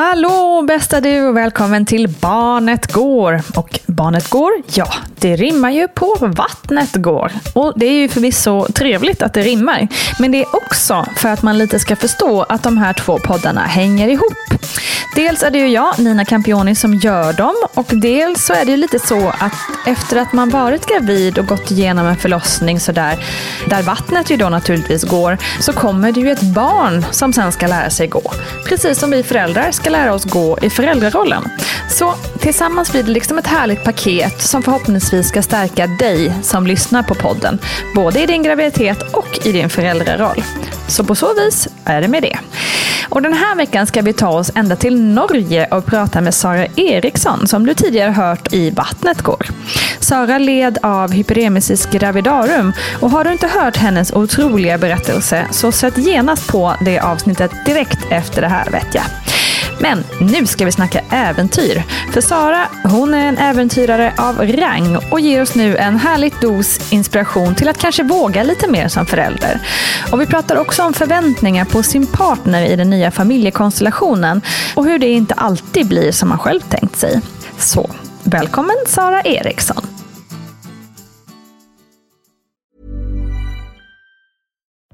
Hallå bästa du och välkommen till Barnet går. Och Barnet går, ja, det rimmar ju på Vattnet går. Och det är ju förvisso trevligt att det rimmar. Men det är också för att man lite ska förstå att de här två poddarna hänger ihop. Dels är det ju jag, Nina Campioni, som gör dem och dels så är det ju lite så att efter att man varit gravid och gått igenom en förlossning sådär, där vattnet ju då naturligtvis går, så kommer det ju ett barn som sen ska lära sig gå. Precis som vi föräldrar ska lära oss gå i föräldrarollen. Så tillsammans blir det liksom ett härligt paket som förhoppningsvis ska stärka dig som lyssnar på podden, både i din graviditet och i din föräldraroll. Så på så vis är det med det. Och den här veckan ska vi ta oss ända till Norge och prata med Sara Eriksson som du tidigare hört i Vattnet går. Sara led av hyperemesis gravidarum och har du inte hört hennes otroliga berättelse så sätt genast på det avsnittet direkt efter det här vet jag. Men nu ska vi snacka äventyr. För Sara, hon är en äventyrare av rang och ger oss nu en härlig dos inspiration till att kanske våga lite mer som förälder. Och vi pratar också om förväntningar på sin partner i den nya familjekonstellationen och hur det inte alltid blir som man själv tänkt sig. Så, välkommen Sara Eriksson.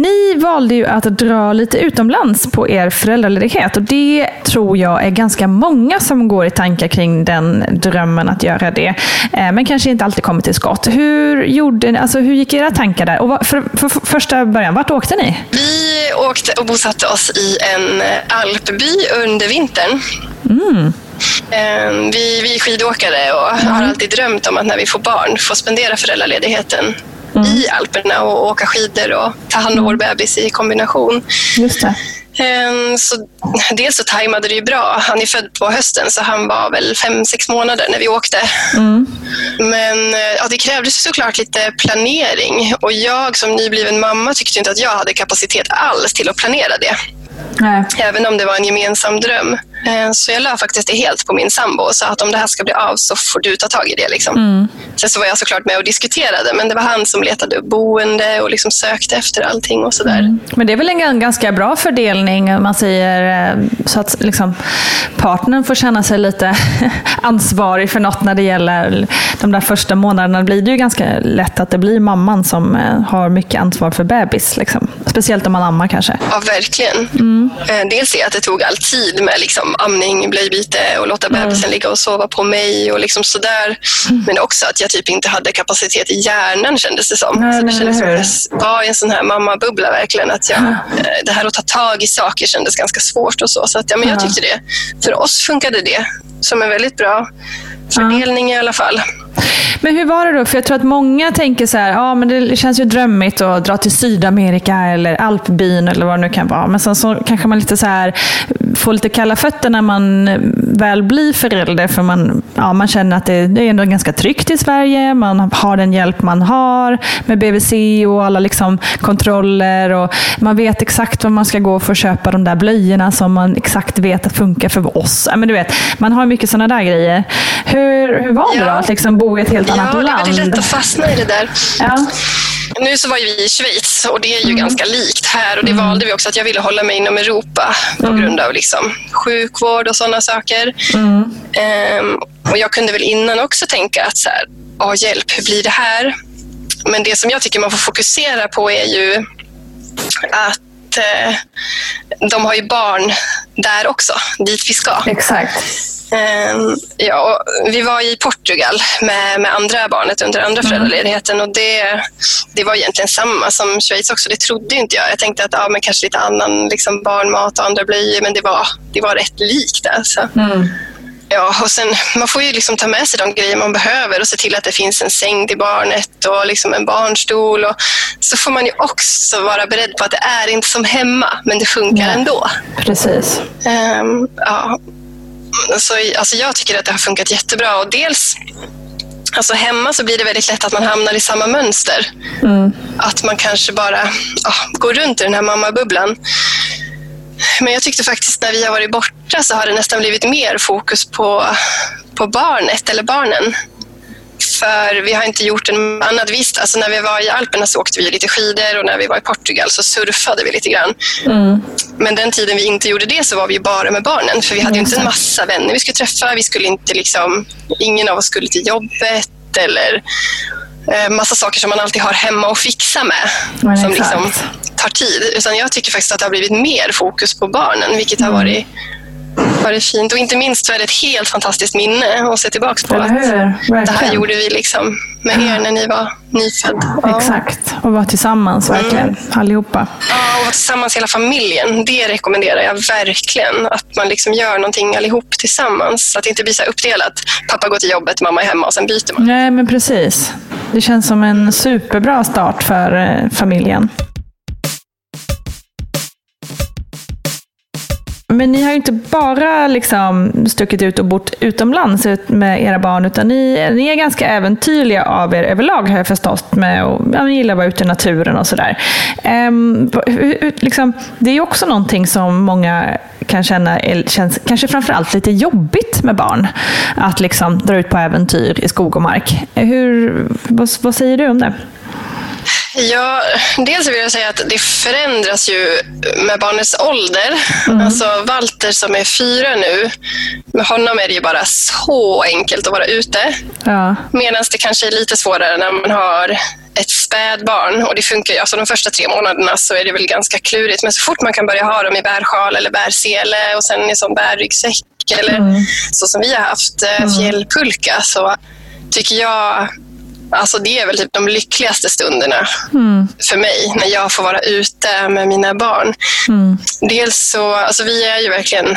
Ni valde ju att dra lite utomlands på er föräldraledighet och det tror jag är ganska många som går i tankar kring den drömmen att göra det. Eh, Men kanske inte alltid kommer till skott. Hur, gjorde, alltså, hur gick era tankar där? Och för, för, för första början, vart åkte ni? Vi åkte och bosatte oss i en alpby under vintern. Eh, Vi, vi är skidåkare och har alltid drömt om att när vi får barn få spendera föräldraledigheten i Alperna och åka skidor och ta hand om vår bebis i kombination. Just det. Eh, Så dels så tajmade det ju bra. Han är född på hösten så han var väl fem, sex månader när vi åkte. Men eh, ja, det krävdes såklart lite planering och jag som nybliven mamma tyckte inte att jag hade kapacitet alls till att planera det. Nej. Även om det var en gemensam dröm. Eh, så jag la faktiskt det helt på min sambo och sa att om det här ska bli av så får du ta tag i det. Liksom. Mm. Sen så var jag såklart med och diskuterade men det var han som letade upp boende och liksom sökte efter allting och sådär. Mm. Men det är väl en ganska bra fördelning om man säger eh, så att liksom, partnern får känna sig lite ansvarig för något när det gäller de där första månaderna. blir det ju ganska lätt att det blir mamman som eh, har mycket ansvar för bebis. Liksom. Speciellt om man ammar kanske. Ja, verkligen. Mm. Dels det att det tog all tid med liksom amning, blöjbyte och låta mm. bebisen ligga och sova på mig och liksom sådär. Mm. Men också att jag typ inte hade kapacitet i hjärnan kändes det som. Nej, så det kändes som att jag var i en sån här mammabubbla verkligen. Att jag, mm. Det här att ta tag i saker kändes ganska svårt och så. Så att, ja, men jag tyckte det. För oss funkade det som en väldigt bra fördelning i alla fall. Men hur var det då? För jag tror att många tänker så här, ja men det känns ju drömmigt att dra till Sydamerika eller alpbyn eller vad det nu kan vara. Men sen så kanske man lite så här får lite kalla fötter när man väl blir förälder. För man, ja, man känner att det, det är ändå ganska tryggt i Sverige. Man har den hjälp man har med BVC och alla liksom kontroller. Och man vet exakt var man ska gå för att köpa de där blöjorna som man exakt vet att funkar för oss. Men du vet, man har mycket sådana där grejer. Hur, hur var det då att liksom bo i ett helt annat land? Ja, det är väldigt lätt att fastna i det där. Ja. Nu så var ju vi i Schweiz och det är ju mm. ganska likt här och det mm. valde vi också att jag ville hålla mig inom Europa på mm. grund av liksom sjukvård och sådana saker. Um, och jag kunde väl innan också tänka att så här, oh, hjälp, hur blir det här? Men det som jag tycker man får fokusera på är ju att eh, de har ju barn där också, dit vi ska. Exakt. Ehm, ja, vi var i Portugal med, med andra barnet under andra mm. föräldraledigheten och det, det var egentligen samma som Schweiz också. Det trodde inte jag. Jag tänkte att ja, men kanske lite annan liksom barnmat och andra blöjor men det var, det var rätt likt. Alltså. Mm. Ja, och sen, man får ju liksom ta med sig de grejer man behöver och se till att det finns en säng till barnet och liksom en barnstol. Och så får man ju också vara beredd på att det är inte som hemma, men det funkar ja, ändå. Precis. Um, ja, så, alltså jag tycker att det har funkat jättebra. Och dels Alltså hemma så blir det väldigt lätt att man hamnar i samma mönster. Mm. Att man kanske bara oh, går runt i den här mammabubblan. Men jag tyckte faktiskt när vi har varit borta så har det nästan blivit mer fokus på, på barnet eller barnen. För vi har inte gjort en annat. Visst, alltså när vi var i Alperna så åkte vi lite skidor och när vi var i Portugal så surfade vi lite grann. Mm. Men den tiden vi inte gjorde det så var vi bara med barnen. För vi hade mm. inte en massa vänner vi skulle träffa. Vi skulle inte liksom, ingen av oss skulle till jobbet eller massa saker som man alltid har hemma och fixa med. Mm, som liksom tar tid. Utan jag tycker faktiskt att det har blivit mer fokus på barnen, vilket har mm. varit var det fint. Och inte minst så är det ett helt fantastiskt minne att se tillbaka på. Att det här gjorde vi liksom med er när ni var nyfödd. Ja. Exakt, och vara tillsammans mm. verkligen, mm. allihopa. Ja, och vara tillsammans hela familjen. Det rekommenderar jag verkligen. Att man liksom gör någonting allihop tillsammans. Så att det inte blir så uppdelat. Pappa går till jobbet, mamma är hemma och sen byter man. Nej, men precis. Det känns som en superbra start för eh, familjen. Men ni har ju inte bara liksom stuckit ut och bott utomlands med era barn, utan ni, ni är ganska äventyrliga av er överlag har jag förstått. Med och, ja, ni gillar att vara ute i naturen och sådär. Ehm, liksom, det är ju också någonting som många kan känna känns kanske framförallt lite jobbigt med barn. Att liksom dra ut på äventyr i skog och mark. Hur, vad, vad säger du om det? Ja, dels vill jag säga att det förändras ju med barnets ålder. Mm. Alltså Walter som är fyra nu, med honom är det ju bara så enkelt att vara ute. Ja. Medan det kanske är lite svårare när man har ett spädbarn och det funkar ju. Alltså de första tre månaderna så är det väl ganska klurigt. Men så fort man kan börja ha dem i bärsjal eller bärsele och sen i sån bärryggsäck eller mm. så som vi har haft eh, mm. fjällpulka så tycker jag Alltså det är väl typ de lyckligaste stunderna mm. för mig när jag får vara ute med mina barn. Mm. Dels så, alltså vi är ju verkligen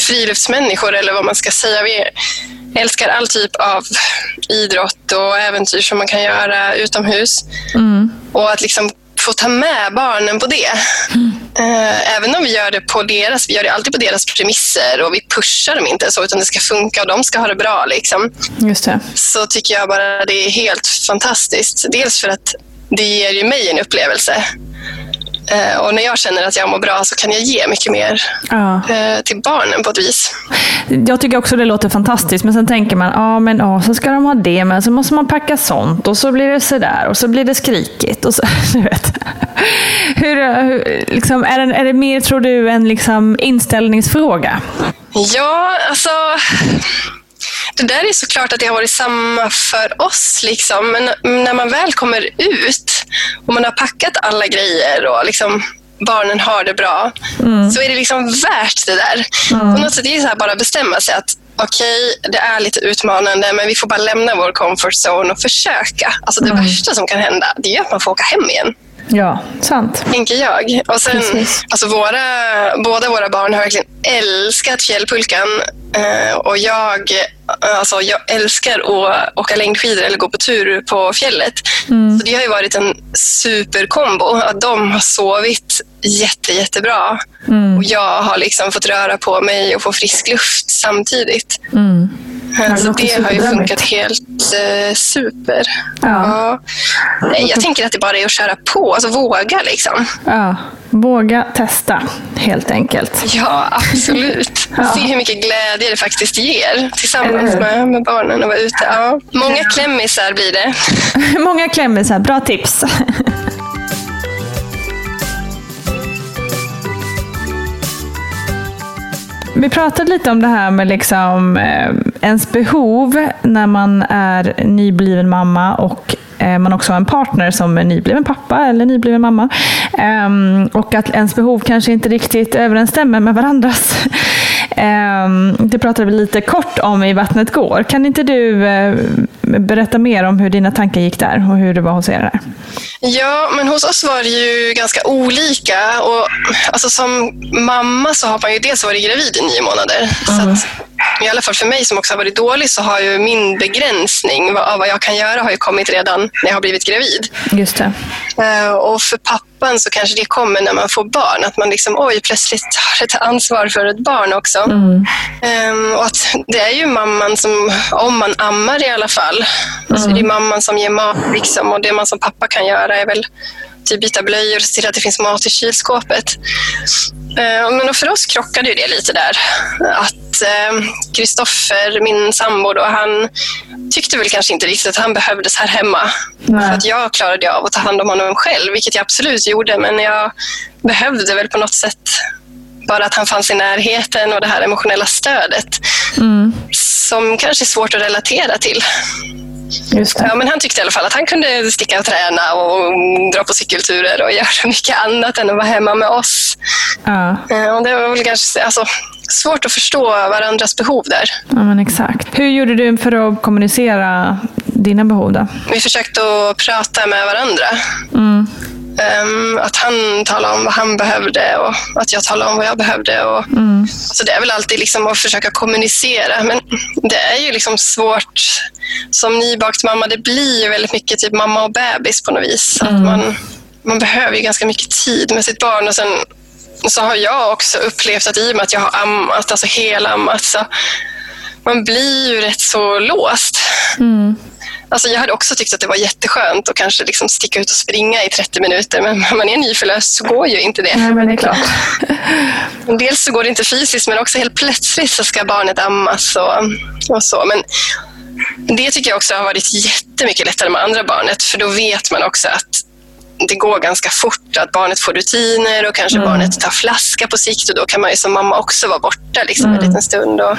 friluftsmänniskor eller vad man ska säga. Vi älskar all typ av idrott och äventyr som man kan göra utomhus. Mm. Och att liksom få ta med barnen på det. Mm. Även om vi gör det på deras, vi gör det alltid på deras premisser och vi pushar dem inte så utan det ska funka och de ska ha det bra. Liksom. Just det. Så tycker jag bara det är helt fantastiskt. Dels för att det ger ju mig en upplevelse. Eh, och när jag känner att jag mår bra så kan jag ge mycket mer Ja. eh, till barnen på ett vis. Jag tycker också det låter fantastiskt, men sen tänker man, ja men ja, så ska de ha det, men så måste man packa sånt och så blir det sådär och så blir det skrikigt. Och så, du vet. Hur, hur, liksom, är, det, är det mer, tror du, en liksom inställningsfråga? Ja, alltså... Det där är såklart att det har varit samma för oss. Liksom. Men när man väl kommer ut och man har packat alla grejer och liksom barnen har det bra, så är det liksom värt det där. På något sätt är det bara bestämma sig att okej, det är lite utmanande, men vi får bara lämna vår comfort zone och försöka. Alltså det värsta som kan hända, det är att man får åka hem igen Ja, sant. tänker jag. Och sen, Precis. alltså våra, båda våra barn har verkligen älskat fjällpulkan. Eh, och jag, alltså jag älskar att åka längdskidor eller gå på tur på fjället. Så det har ju varit en superkombo. Att de har sovit jätte, jättebra. Och jag har liksom fått röra på mig och få frisk luft samtidigt. Eh, det Så låter det har ju funkat helt eh, super. Ja. Ja. Jag tänker att det bara är att köra på, alltså våga liksom. Ja, våga testa, helt enkelt. Ja, absolut. Ja. Se hur mycket glädje det faktiskt ger tillsammans med, med barnen och vara ute. Ja. Många klämmisar blir det. Många klämmisar, bra tips. Vi pratade lite om det här med liksom, eh, ens behov när man är nybliven mamma och eh, man också har en partner som är nybliven pappa eller nybliven mamma. Eh, och att ens behov kanske inte riktigt överensstämmer med varandras. Ehm, det pratade vi lite kort om i Vattnet går. Kan inte du eh, berätta mer om hur dina tankar gick där och hur det var hos er där? Ja, men hos oss var det ju ganska olika. Och, alltså, som mamma så har man ju dels varit gravid i nio månader. Så att, I alla fall för mig som också har varit dålig så har ju min begränsning av vad jag kan göra har ju kommit redan när jag har blivit gravid. Just det. Eh, Och för pappan så kanske det kommer när man får barn, att man liksom, oj, plötsligt har ett ansvar för ett barn också. Ehm, och att det är ju mamman som, om man ammar i alla fall, så är det mamman som ger mat. Liksom, och det man som pappa kan göra är väl typ byta blöjor och se till att det finns mat i kylskåpet. Eh, men för oss krockade ju det lite där. Att Kristoffer, min sambo, då, han tyckte väl kanske inte riktigt att han behövdes här hemma. Nej. För att jag klarade av att ta hand om honom själv, vilket jag absolut gjorde. Men jag behövde väl på något sätt bara att han fanns i närheten och det här emotionella stödet som kanske är svårt att relatera till. Just det. Ja, men han tyckte i alla fall att han kunde sticka och träna och dra på cykelturer och göra mycket annat än att vara hemma med oss. Ja. Eh, Och det var väl kanske alltså, svårt att förstå varandras behov där. ja, men exakt. Hur gjorde du för att kommunicera dina behov då? Vi försökte att prata med varandra. Mm. Ehm, att han talade om vad han behövde och att jag talade om vad jag behövde. Och, Så det är väl alltid liksom att försöka kommunicera. Men det är ju liksom svårt som nybakt mamma. Det blir ju väldigt mycket typ mamma och bebis på något vis. Att man, man behöver ju ganska mycket tid med sitt barn. Och sen så har jag också upplevt att i och med att jag har ammat, alltså helammat, så man blir ju rätt så låst. Alltså jag hade också tyckt att det var jätteskönt att kanske liksom sticka ut och springa i 30 minuter, men när man är nyförlöst så går ju inte det. Nej, men det är klart. Dels så går det inte fysiskt, men också helt plötsligt så ska barnet ammas och, och så. Men det tycker jag också har varit jättemycket lättare med andra barnet, för då vet man också att det går ganska fort, att barnet får rutiner och kanske barnet tar flaska på sikt och då kan man ju som mamma också vara borta liksom, en liten stund. Och,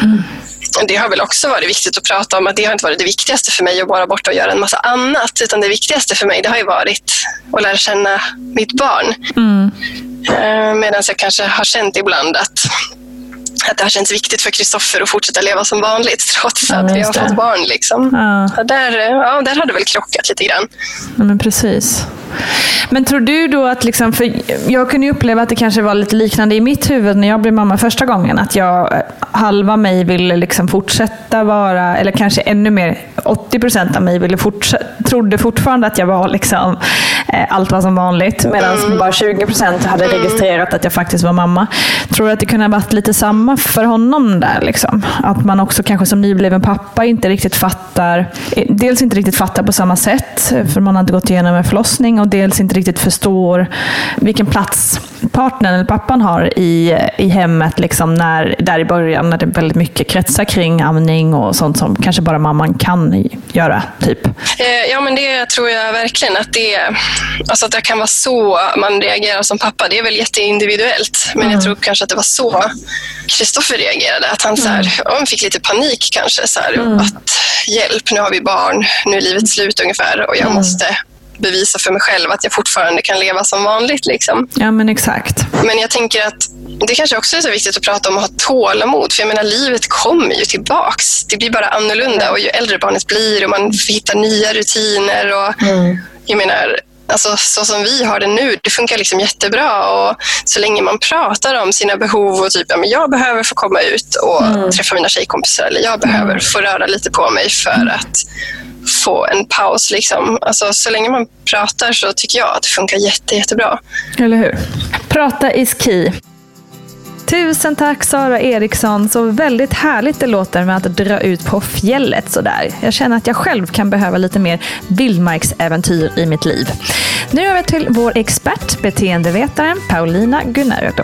och det har väl också varit viktigt att prata om att det har inte varit det viktigaste för mig att vara borta och göra en massa annat, utan det viktigaste för mig det har ju varit att lära känna mitt barn. Eh, Medan jag kanske har känt ibland att, att det har känts viktigt för Kristoffer att fortsätta leva som vanligt trots Ja, att vi har det. fått barn. Liksom. Ja. Där, ja, där har det väl krockat lite grann. Ja, men precis. Men tror du då att, liksom, för jag kunde uppleva att det kanske var lite liknande i mitt huvud när jag blev mamma första gången. Att jag, eh, halva mig ville liksom fortsätta vara, eller kanske ännu mer, 80 procent av mig ville fortsätta, trodde fortfarande att jag var liksom, Eh, allt var som vanligt. Medan mm. bara 20 procent hade mm. registrerat att jag faktiskt var mamma. Tror du att det kunde ha varit lite samma för honom där? Liksom? Att man också kanske som nybliven pappa inte riktigt fattar, eh, dels inte riktigt fattar på samma sätt, för man har inte gått igenom en förlossning, och dels inte riktigt förstår vilken plats partnern eller pappan har i, i hemmet liksom när, där i början när det väldigt mycket kretsar kring amning och sånt som kanske bara mamman kan göra. typ. Eh, ja, men det tror jag verkligen att det, alltså att det kan vara så man reagerar som pappa. Det är väl jätteindividuellt, men mm. jag tror kanske att det var så Kristoffer reagerade. Att han, så här, mm. han fick lite panik kanske. Så här, mm. att Hjälp, nu har vi barn, nu är livet slut ungefär och jag mm. måste bevisa för mig själv att jag fortfarande kan leva som vanligt. Liksom. Ja, men exakt. Men jag tänker att det kanske också är så viktigt att prata om att ha tålamod. För jag menar, livet kommer ju tillbaks. Det blir bara annorlunda och ju äldre barnet blir och man hittar nya rutiner. Och, mm. Jag menar, alltså, så som vi har det nu, det funkar liksom jättebra. Och så länge man pratar om sina behov och typ, ja, men jag behöver få komma ut och mm. träffa mina tjejkompisar eller jag behöver mm. få röra lite på mig för att få en paus. Liksom. Alltså, så länge man pratar så tycker jag att det funkar jätte, jättebra. Eller hur? Prata is key. Tusen tack Sara Eriksson. Så väldigt härligt det låter med att dra ut på fjället sådär. Jag känner att jag själv kan behöva lite mer vildmarksäventyr i mitt liv. Nu över till vår expert, beteendevetaren Paulina Gunnardo.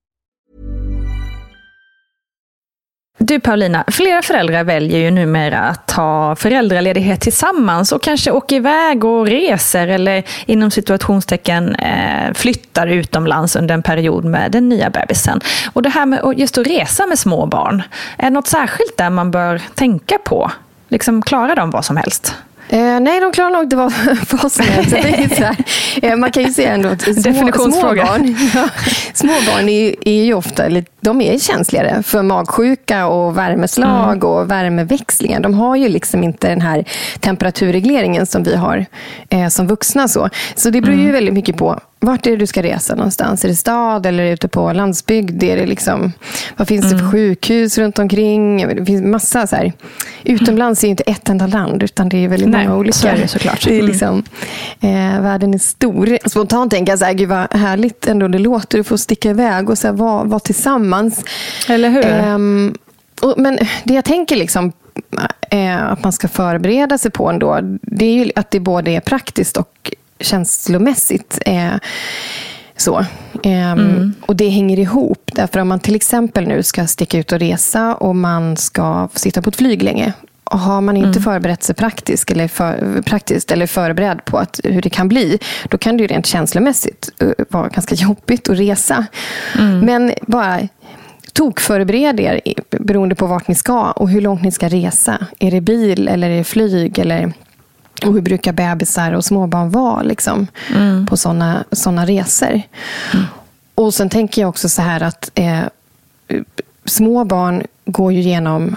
Du Paulina, flera föräldrar väljer ju numera att ta föräldraledighet tillsammans och kanske åker iväg och reser eller inom situationstecken eh, flyttar utomlands under en period med den nya bebisen. Och det här med just att resa med små barn, är det något särskilt där man bör tänka på? Liksom klarar de vad som helst? Eh, nej, de klarar nog inte vad, som helst. eh, man kan ju se ändå att små, småbarn, ja, småbarn är, är ju ofta de är känsligare för magsjuka och värmeslag mm. och värmeväxlingar. De har ju liksom inte den här temperaturregleringen som vi har eh, som vuxna. Så, så det beror ju mm. väldigt mycket på vart är det du ska resa någonstans? Är det stad eller ute på landsbygd? Är det liksom, vad finns det för Mm. sjukhus runt omkring? Det finns massa så här. Utomlands är ju inte ett enda land, utan det är väldigt Nej, många olika. så är det såklart. Det är Mm. liksom, eh, världen är stor. Spontant tänker jag så här, gud vad härligt ändå det låter att få sticka iväg och så här, vara, vara tillsammans. Eller hur? Ehm, och, men det jag tänker liksom eh, att man ska förbereda sig på ändå, det är ju att det både är praktiskt och känslomässigt. Eh, så. Ehm, Och det hänger ihop. Därför om man till exempel nu ska sticka ut och resa och man ska sitta på ett flyg länge. Och har man inte förberett sig praktiskt eller, för, praktiskt eller förberedd på att, hur det kan bli, då kan det ju rent känslomässigt eh, vara ganska jobbigt att resa. Men bara tokförbered er beroende på vart ni ska och hur långt ni ska resa. Är det bil eller är det flyg? Eller, och hur brukar bebisar och småbarn vara liksom, på sådana såna resor? Och sen tänker jag också så här att eh, små barn går ju igenom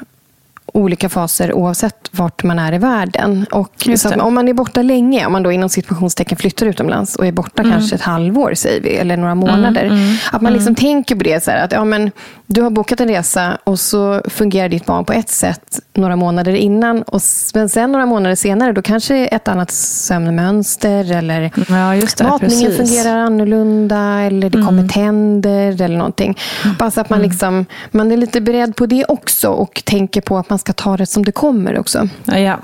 olika faser oavsett vart man är i världen. Och så det. om man är borta länge, om man då inom situationstecken flyttar utomlands och är borta Mm. kanske ett halvår, säger vi, eller några månader. Att man liksom tänker på det, så här, att ja, men, du har bokat en resa och så fungerar ditt barn på ett sätt några månader innan. Och men sen några månader senare, då kanske ett annat sömnmönster eller Ja, just det. matningen precis. fungerar annorlunda eller det kommer tänder eller någonting. Bara så att man, liksom, man är lite beredd på det också och tänker på att man ska ta det som det kommer också. Ja, ja,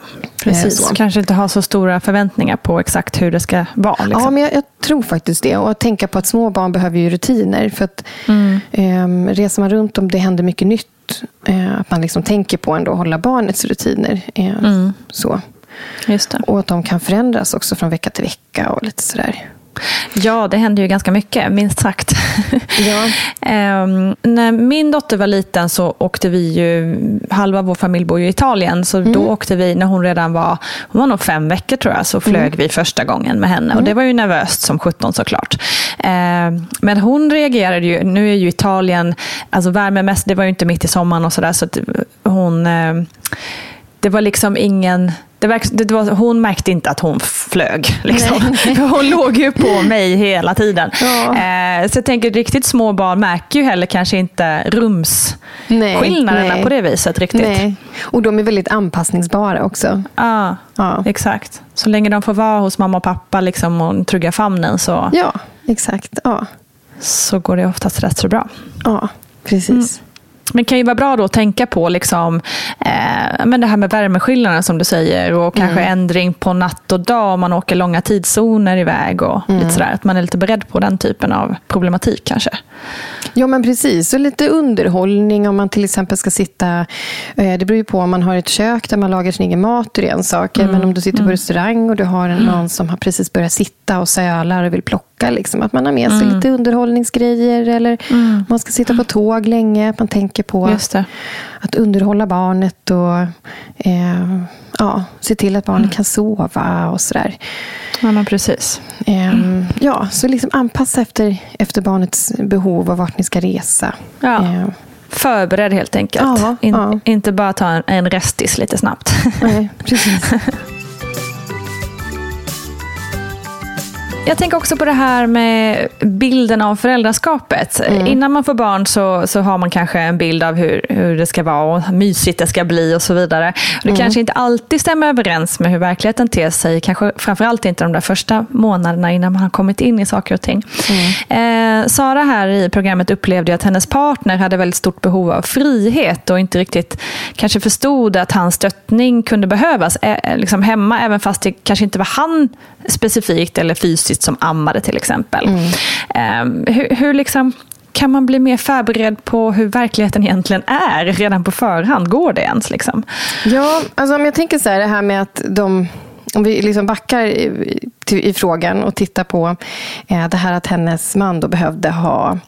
precis. så. Kanske inte ha så stora förväntningar på exakt hur det ska vara. Liksom. Ja, men jag, jag tror faktiskt det. Och att tänka på att små barn behöver ju rutiner. För att Mm. ehm, reser man runt om det händer mycket nytt. Eh, att man liksom tänker på ändå att hålla barnets rutiner. Eh, Mm. så. Och att de kan förändras också från vecka till vecka och lite sådär. Ja, det händer ju ganska mycket, minst sagt. Ja. Ehm, när min dotter var liten så åkte vi ju, halva vår familj bor ju i Italien, så då åkte vi, när hon redan var, hon var nog fem veckor tror jag, så flög vi första gången med henne. Och det var ju nervöst som 17 såklart. Ehm, men hon reagerade ju, nu är ju Italien, alltså värmemässigt, det var ju inte mitt i sommaren och sådär, så att hon, ehm, det var liksom ingen det verk, det var, hon märkte inte att hon flög. Liksom. Hon låg ju på mig hela tiden. Ja. Eh, så jag tänker riktigt små barn märker ju heller kanske inte rumsskillnaderna på det viset riktigt. Nej. Och de är väldigt anpassningsbara också. Ja, Ja. exakt. Så länge de får vara hos mamma och pappa liksom, och trygga famnen så, Ja, exakt. Ja, så går det oftast rätt så bra. ja precis. Men det kan ju vara bra då att tänka på liksom, eh, men det här med värmeskillnaden som du säger och kanske ändring på natt och dag om man åker långa tidszoner iväg och lite sådär. Att man är lite beredd på den typen av problematik kanske. Ja, men precis. Och lite underhållning om man till exempel ska sitta... eh, Det beror ju på om man har ett kök där man lagar sin egen mat, är en sak. Men om du sitter på restaurang och du har någon som har precis börjat sitta och sölar och vill plocka. Liksom, att man har med sig lite underhållningsgrejer. Eller om man ska sitta på tåg länge. Att man tänker på att underhålla barnet och eh, ja, se till att barnet kan sova och sådär. Ja, men precis. Ehm, Ja, så liksom anpassa efter, efter barnets behov och vart ni ska resa. Ja. Ehm, Förbered helt enkelt. Ja, In, ja. Inte bara ta en, en restis lite snabbt. nej, precis. Jag tänker också på det här med bilden av föräldraskapet. Innan man får barn så, så har man kanske en bild av hur, hur det ska vara och hur mysigt det ska bli och så vidare. Och det kanske inte alltid stämmer överens med hur verkligheten ter sig. Kanske framförallt inte de där första månaderna innan man har kommit in i saker och ting. Eh, Sara här i programmet upplevde att hennes partner hade väldigt stort behov av frihet och inte riktigt kanske förstod att hans stöttning kunde behövas eh, liksom hemma, även fast det kanske inte var han specifikt eller fysiskt som ammade till exempel. Eh, hur, hur liksom, kan man bli mer förberedd på hur verkligheten egentligen är redan på förhand? Går det ens? Liksom? Ja, alltså om jag tänker så här, det här med att de om vi liksom backar i, till, i frågan och tittar på eh, det här att hennes man då behövde ha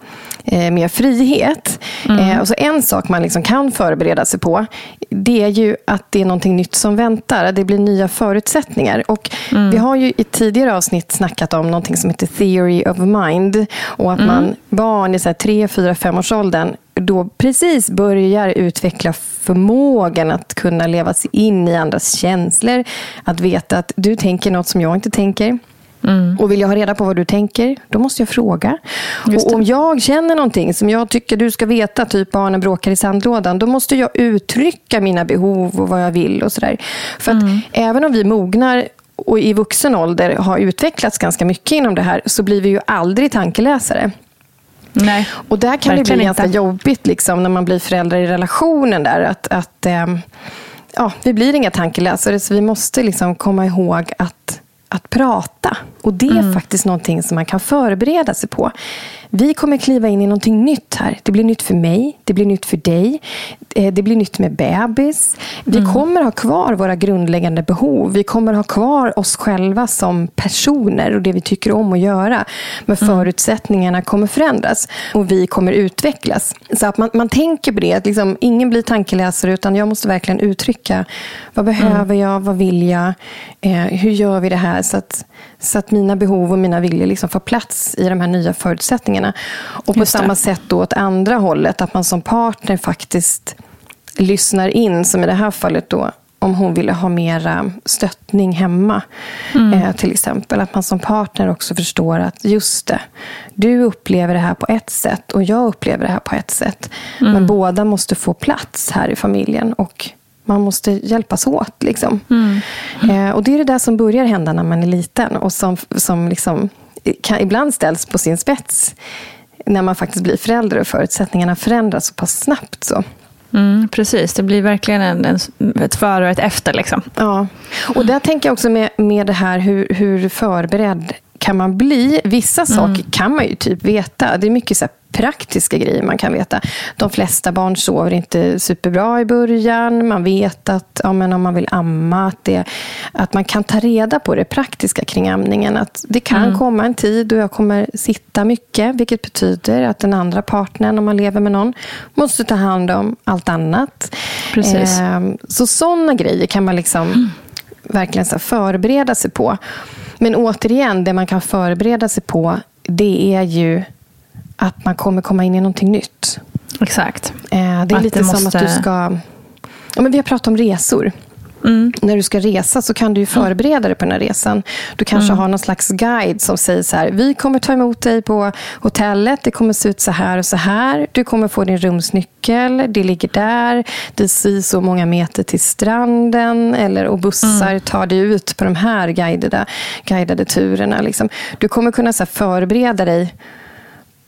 eh, mer frihet. Eh, och så en sak man liksom kan förbereda sig på det är ju att det är någonting nytt som väntar. Det blir nya förutsättningar. Och Vi har ju i tidigare avsnitt snackat om någonting som heter theory of mind. Och att man barn i så här 3, 4, 5 års åldern då precis börjar utveckla förmågan att kunna leva sig in i andras känslor. Att veta att du tänker något som jag inte tänker. Mm. Och vill jag ha reda på vad du tänker, då måste jag fråga. Och om jag känner någonting som jag tycker du ska veta, typ barnen bråkar i sandlådan, då måste jag uttrycka mina behov och vad jag vill. och sådär. För att mm. även om vi mognar och i vuxen ålder har utvecklats ganska mycket inom det här, så blir vi ju aldrig tankeläsare. Nej, och där kan det bli ganska jobbigt liksom, när man blir föräldrar i relationen. där att, att eh, ja, Vi blir inga tankeläsare, så vi måste liksom komma ihåg att att prata. Och det är mm. faktiskt någonting som man kan förbereda sig på. Vi kommer kliva in i någonting nytt här. Det blir nytt för mig, det blir nytt för dig. Eh, det blir nytt med bebis. Vi mm. kommer ha kvar våra grundläggande behov. Vi kommer ha kvar oss själva som personer och det vi tycker om att göra. Men mm. förutsättningarna kommer förändras och vi kommer utvecklas. Så att man, man tänker på det. Att liksom, ingen blir tankeläsare utan jag måste verkligen uttrycka. Vad behöver mm. jag? Vad vill jag? Eh, hur gör vi det här? Så att, så att mina behov och mina viljor liksom får plats i de här nya förutsättningarna. Och på samma sätt då åt andra hållet, att man som partner faktiskt lyssnar in, som i det här fallet då, om hon ville ha mera stöttning hemma. Mm. Eh, till exempel. Att man som partner också förstår att just det, du upplever det här på ett sätt och jag upplever det här på ett sätt. Mm. Men båda måste få plats här i familjen. Och man måste hjälpas åt. Liksom. Mm. Eh, och Det är det där som börjar hända när man är liten och som, som liksom, kan, ibland ställs på sin spets när man faktiskt blir förälder och förutsättningarna förändras så pass snabbt. Så. Mm, precis, det blir verkligen en, en, ett före och ett efter. Liksom. Ja, och där tänker jag också med, med det här hur, hur förberedd kan man bli? Vissa mm. saker kan man ju typ veta. Det är mycket så praktiska grejer man kan veta. De flesta barn sover inte superbra i början. Man vet att ja, men om man vill amma, att, det, att man kan ta reda på det praktiska kring amningen. Att det kan mm. komma en tid då jag kommer sitta mycket, vilket betyder att den andra partnern, om man lever med någon, måste ta hand om allt annat. Precis. Eh, så sådana grejer kan man liksom mm. Verkligen så förbereda sig på. Men återigen, det man kan förbereda sig på, det är ju att man kommer komma in i någonting nytt. Exakt. Eh, det är att lite det som att du ska... Ja, men vi har pratat om resor. Mm. När du ska resa så kan du förbereda dig på den här resan. Du kanske mm. har någon slags guide som säger så här. Vi kommer ta emot dig på hotellet. Det kommer se ut så här och så här. Du kommer få din rumsnyckel. Det ligger där. Det är så många meter till stranden. Eller, och bussar mm. tar dig ut på de här guidade, guidade turerna. Liksom. Du kommer kunna så förbereda dig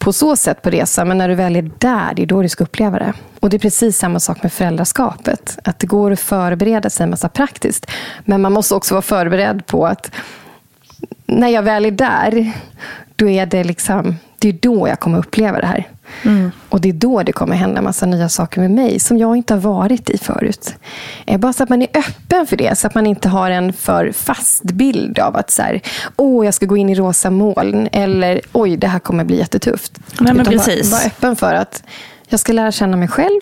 på så sätt på resan, men när du väl är där, det är då du ska uppleva det. Och Det är precis samma sak med föräldraskapet. Att Det går att förbereda sig en massa praktiskt, men man måste också vara förberedd på att när jag väl är där, då är det liksom det är då jag kommer uppleva det här. Mm. Och det är då det kommer hända en massa nya saker med mig som jag inte har varit i förut. Eh, bara så att man är öppen för det, så att man inte har en för fast bild av att så här, åh, jag ska gå in i rosa moln eller oj, det här kommer bli jättetufft. Nej, men precis. Var, var öppen för att jag ska lära känna mig själv.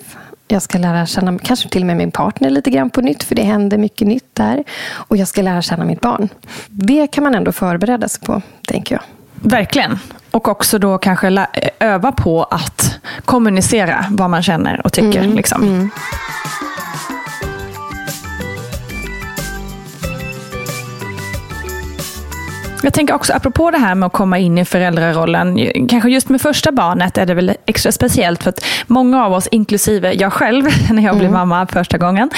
Jag ska lära känna kanske till och med min partner lite grann på nytt, för det händer mycket nytt där. Och jag ska lära känna mitt barn. Det kan man ändå förbereda sig på, tänker jag. Verkligen. Och också då kanske öva på att kommunicera vad man känner och tycker. Mm. Liksom. Mm. Jag tänker också apropå det här med att komma in i föräldrarollen. Kanske just med första barnet är det väl extra speciellt för att många av oss, inklusive jag själv när jag blev mm. mamma första gången,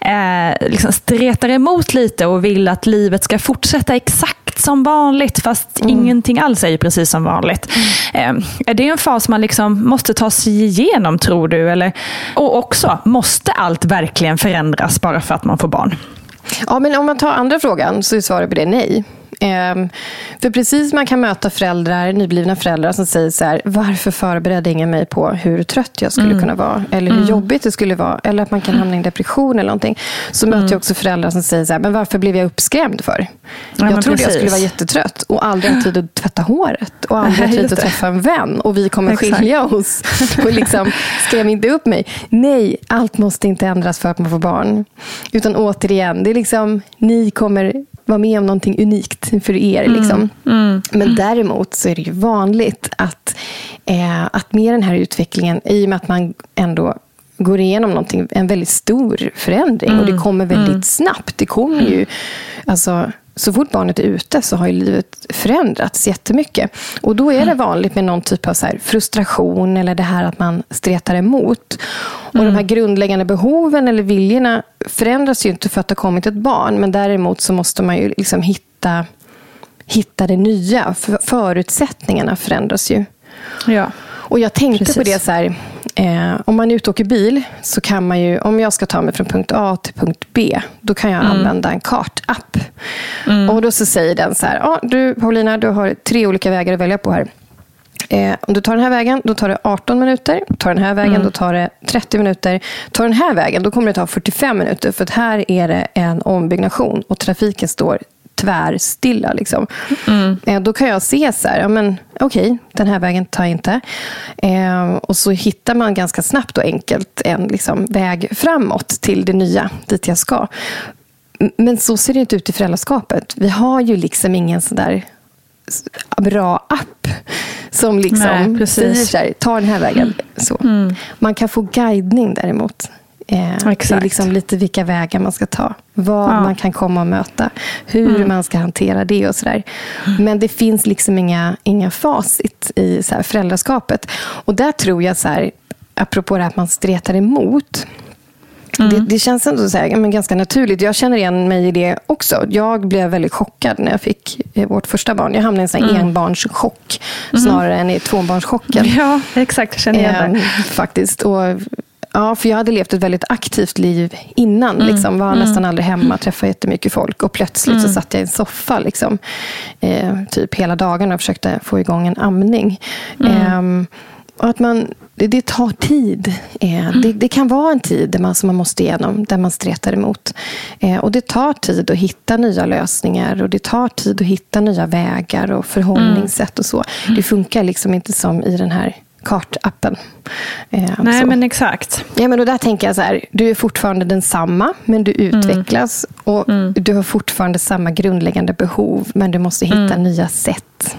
eh, liksom stretar emot lite och vill att livet ska fortsätta exakt som vanligt fast mm. ingenting alls är ju precis som vanligt. Mm. Eh, är det en fas man liksom måste ta sig igenom tror du? Eller, och också, måste allt verkligen förändras bara för att man får barn? Ja, men om man tar andra frågan så är svaret på det nej. Ehm, för precis man kan möta föräldrar, nyblivna föräldrar som säger så här, varför förberedde ingen mig på hur trött jag skulle mm. kunna vara? Eller hur mm. jobbigt det skulle vara? Eller att man kan hamna i en depression eller någonting. Så mm. möter jag också föräldrar som säger så här, men varför blev jag uppskrämd för? Ja, jag trodde precis. jag skulle vara jättetrött och aldrig ha tid att tvätta håret. Och aldrig ha tid att träffa en vän. Och vi kommer Exakt. skilja oss. Och liksom, skräm inte upp mig. Nej, allt måste inte ändras för att man får barn. Utan återigen, det är liksom, ni kommer vara med om någonting unikt för er. Mm. Liksom. Mm. Men däremot så är det ju vanligt att, eh, att med den här utvecklingen, i och med att man ändå går igenom någonting, en väldigt stor förändring. Mm. Och det kommer väldigt mm. snabbt. Det kommer ju, alltså, så fort barnet är ute så har ju livet förändrats jättemycket. Och då är det mm. vanligt med någon typ av så frustration eller det här att man stretar emot. Och mm. de här grundläggande behoven eller viljorna förändras ju inte för att det har kommit ett barn. Men däremot så måste man ju liksom hitta, hitta det nya. För förutsättningarna förändras ju. Ja. Och jag tänkte Precis. på det så här, eh, om man är ute och åker bil så kan man ju, om jag ska ta mig från punkt A till punkt B, då kan jag mm. använda en kartapp. Mm. Och då så säger den så här, ah, du Paulina, du har tre olika vägar att välja på här. Eh, om du tar den här vägen, då tar det 18 minuter. Tar den här vägen, mm. då tar det 30 minuter. Tar den här vägen, då kommer det ta 45 minuter. För att här är det en ombyggnation och trafiken står tvärstilla. Liksom. Mm. Eh, då kan jag se så här, ja, men, okej, okay, den här vägen tar jag inte. Eh, och så hittar man ganska snabbt och enkelt en liksom, väg framåt till det nya, dit jag ska. Men så ser det inte ut i föräldraskapet. Vi har ju liksom ingen sån där bra app som liksom Nej, säger så här, ta den här vägen. Så. Mm. Man kan få guidning däremot. Eh, det är liksom lite vilka vägar man ska ta. Vad ja. man kan komma och möta. Hur mm. man ska hantera det och sådär. Men det finns liksom inga, inga facit i så här föräldraskapet. Och där tror jag, så här, apropå det här att man stretar emot. Mm. Det, det, känns ändå så här, men ganska naturligt. Jag känner igen mig i det också. Jag blev väldigt chockad när jag fick eh, vårt första barn. Jag hamnade i en sån mm. enbarnschock mm. snarare än i tvåbarnschocken. Ja, exakt. Jag känner igen det. Eh, faktiskt. Och Ja, för jag hade levt ett väldigt aktivt liv innan. Mm. Liksom, var mm. nästan aldrig hemma, träffade jättemycket folk. Och plötsligt mm. så satt jag i en soffa liksom, eh, typ hela dagen och försökte få igång en amning. Eh, och att man, det, det tar tid. Eh, det, det, kan vara en tid där man, som man måste igenom, där man stretar emot. Eh, och det tar tid att hitta nya lösningar och det tar tid att hitta nya vägar och förhållningssätt och så. Det funkar liksom inte som i den här kartappen. Eh, Nej, så. men exakt. Ja, men och där tänker jag så här, du är fortfarande densamma, men du utvecklas. Mm. Och mm. Du har fortfarande samma grundläggande behov, men du måste hitta mm. nya sätt.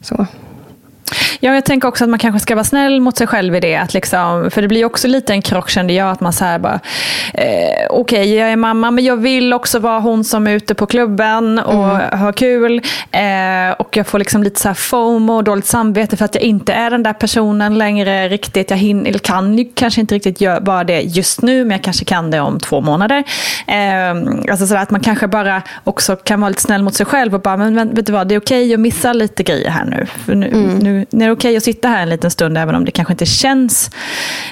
Så. Ja, jag tänker också att man kanske ska vara snäll mot sig själv i det. Att liksom, för det blir också lite en krock kände jag. Att man så bara, eh, okej okay, jag är mamma men jag vill också vara hon som är ute på klubben och mm. har kul. Eh, och jag får liksom lite så här fomo och dåligt samvete för att jag inte är den där personen längre riktigt. Jag hin, eller kan ju kanske inte riktigt vara det just nu men jag kanske kan det om två månader. Eh, alltså så att man kanske bara också kan vara lite snäll mot sig själv och bara, men vet du vad, det är okej okay att missa lite grejer här nu. För nu, mm. nu nu, är det okej okay att sitta här en liten stund även om det kanske inte känns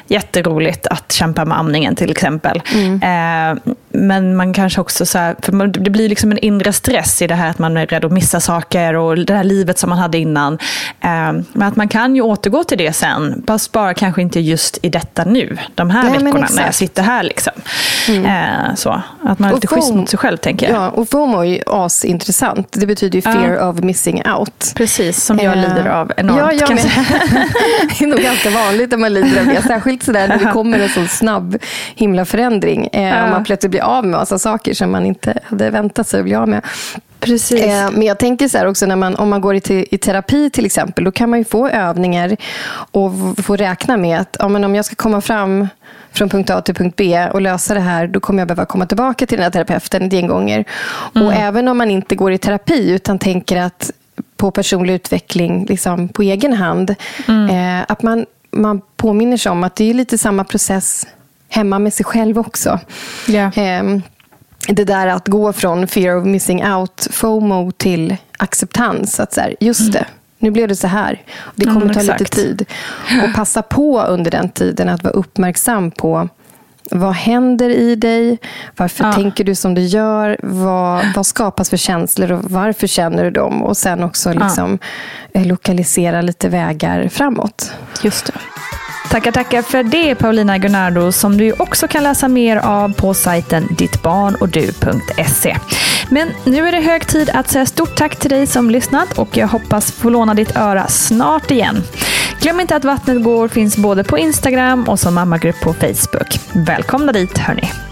jätteroligt att kämpa med amningen till exempel. Mm. Eh, men man kanske också, så här, för det blir liksom en inre stress i det här att man är rädd att missa saker och det här livet som man hade innan. Eh, men att man kan ju återgå till det sen, fast bara kanske inte just i detta nu, de här Nej, veckorna när jag sitter här. Liksom. Mm. Eh, så, att man är lite schysst mot sig själv tänker jag. Ja, och FOMO är ju asintressant. Det betyder ju fear ja. of missing out. Precis, som jag lider av enormt. Ja, jag med. det är nog ganska vanligt att man lider av det. Särskilt sådär när det kommer en så snabb himla förändring. Eh. Och man plötsligt blir av med massa saker som man inte hade väntat sig att bli av med. Precis. Eh, men jag tänker så här också, när man, om man går i, i terapi till exempel, då kan man ju få övningar och få räkna med att ja, men om jag ska komma fram från punkt A till punkt B och lösa det här, då kommer jag behöva komma tillbaka till den här terapeuten ett gäng gånger. Mm. Och även om man inte går i terapi, utan tänker att på personlig utveckling liksom, på egen hand. Mm. Eh, att man, man påminner sig om att det är lite samma process hemma med sig själv också. Yeah. Eh, det där att gå från fear of missing out, FOMO, till acceptans. Att så här, just mm. det, nu blev det så här. Det kommer mm, ta exakt. lite tid. Och passa på under den tiden att vara uppmärksam på vad händer i dig? Varför ja. tänker du som du gör? Vad, vad skapas för känslor och varför känner du dem? Och sen också liksom ja. Eh, lokalisera lite vägar framåt. Just det. Tackar, tackar för det Paulina Gunnardo som du också kan läsa mer av på sajten dittbarnochdu.se. Men nu är det hög tid att säga stort tack till dig som lyssnat och jag hoppas få låna ditt öra snart igen. Glöm inte att Vattnet går finns både på Instagram och som mammagrupp på Facebook. Välkomna dit hörni!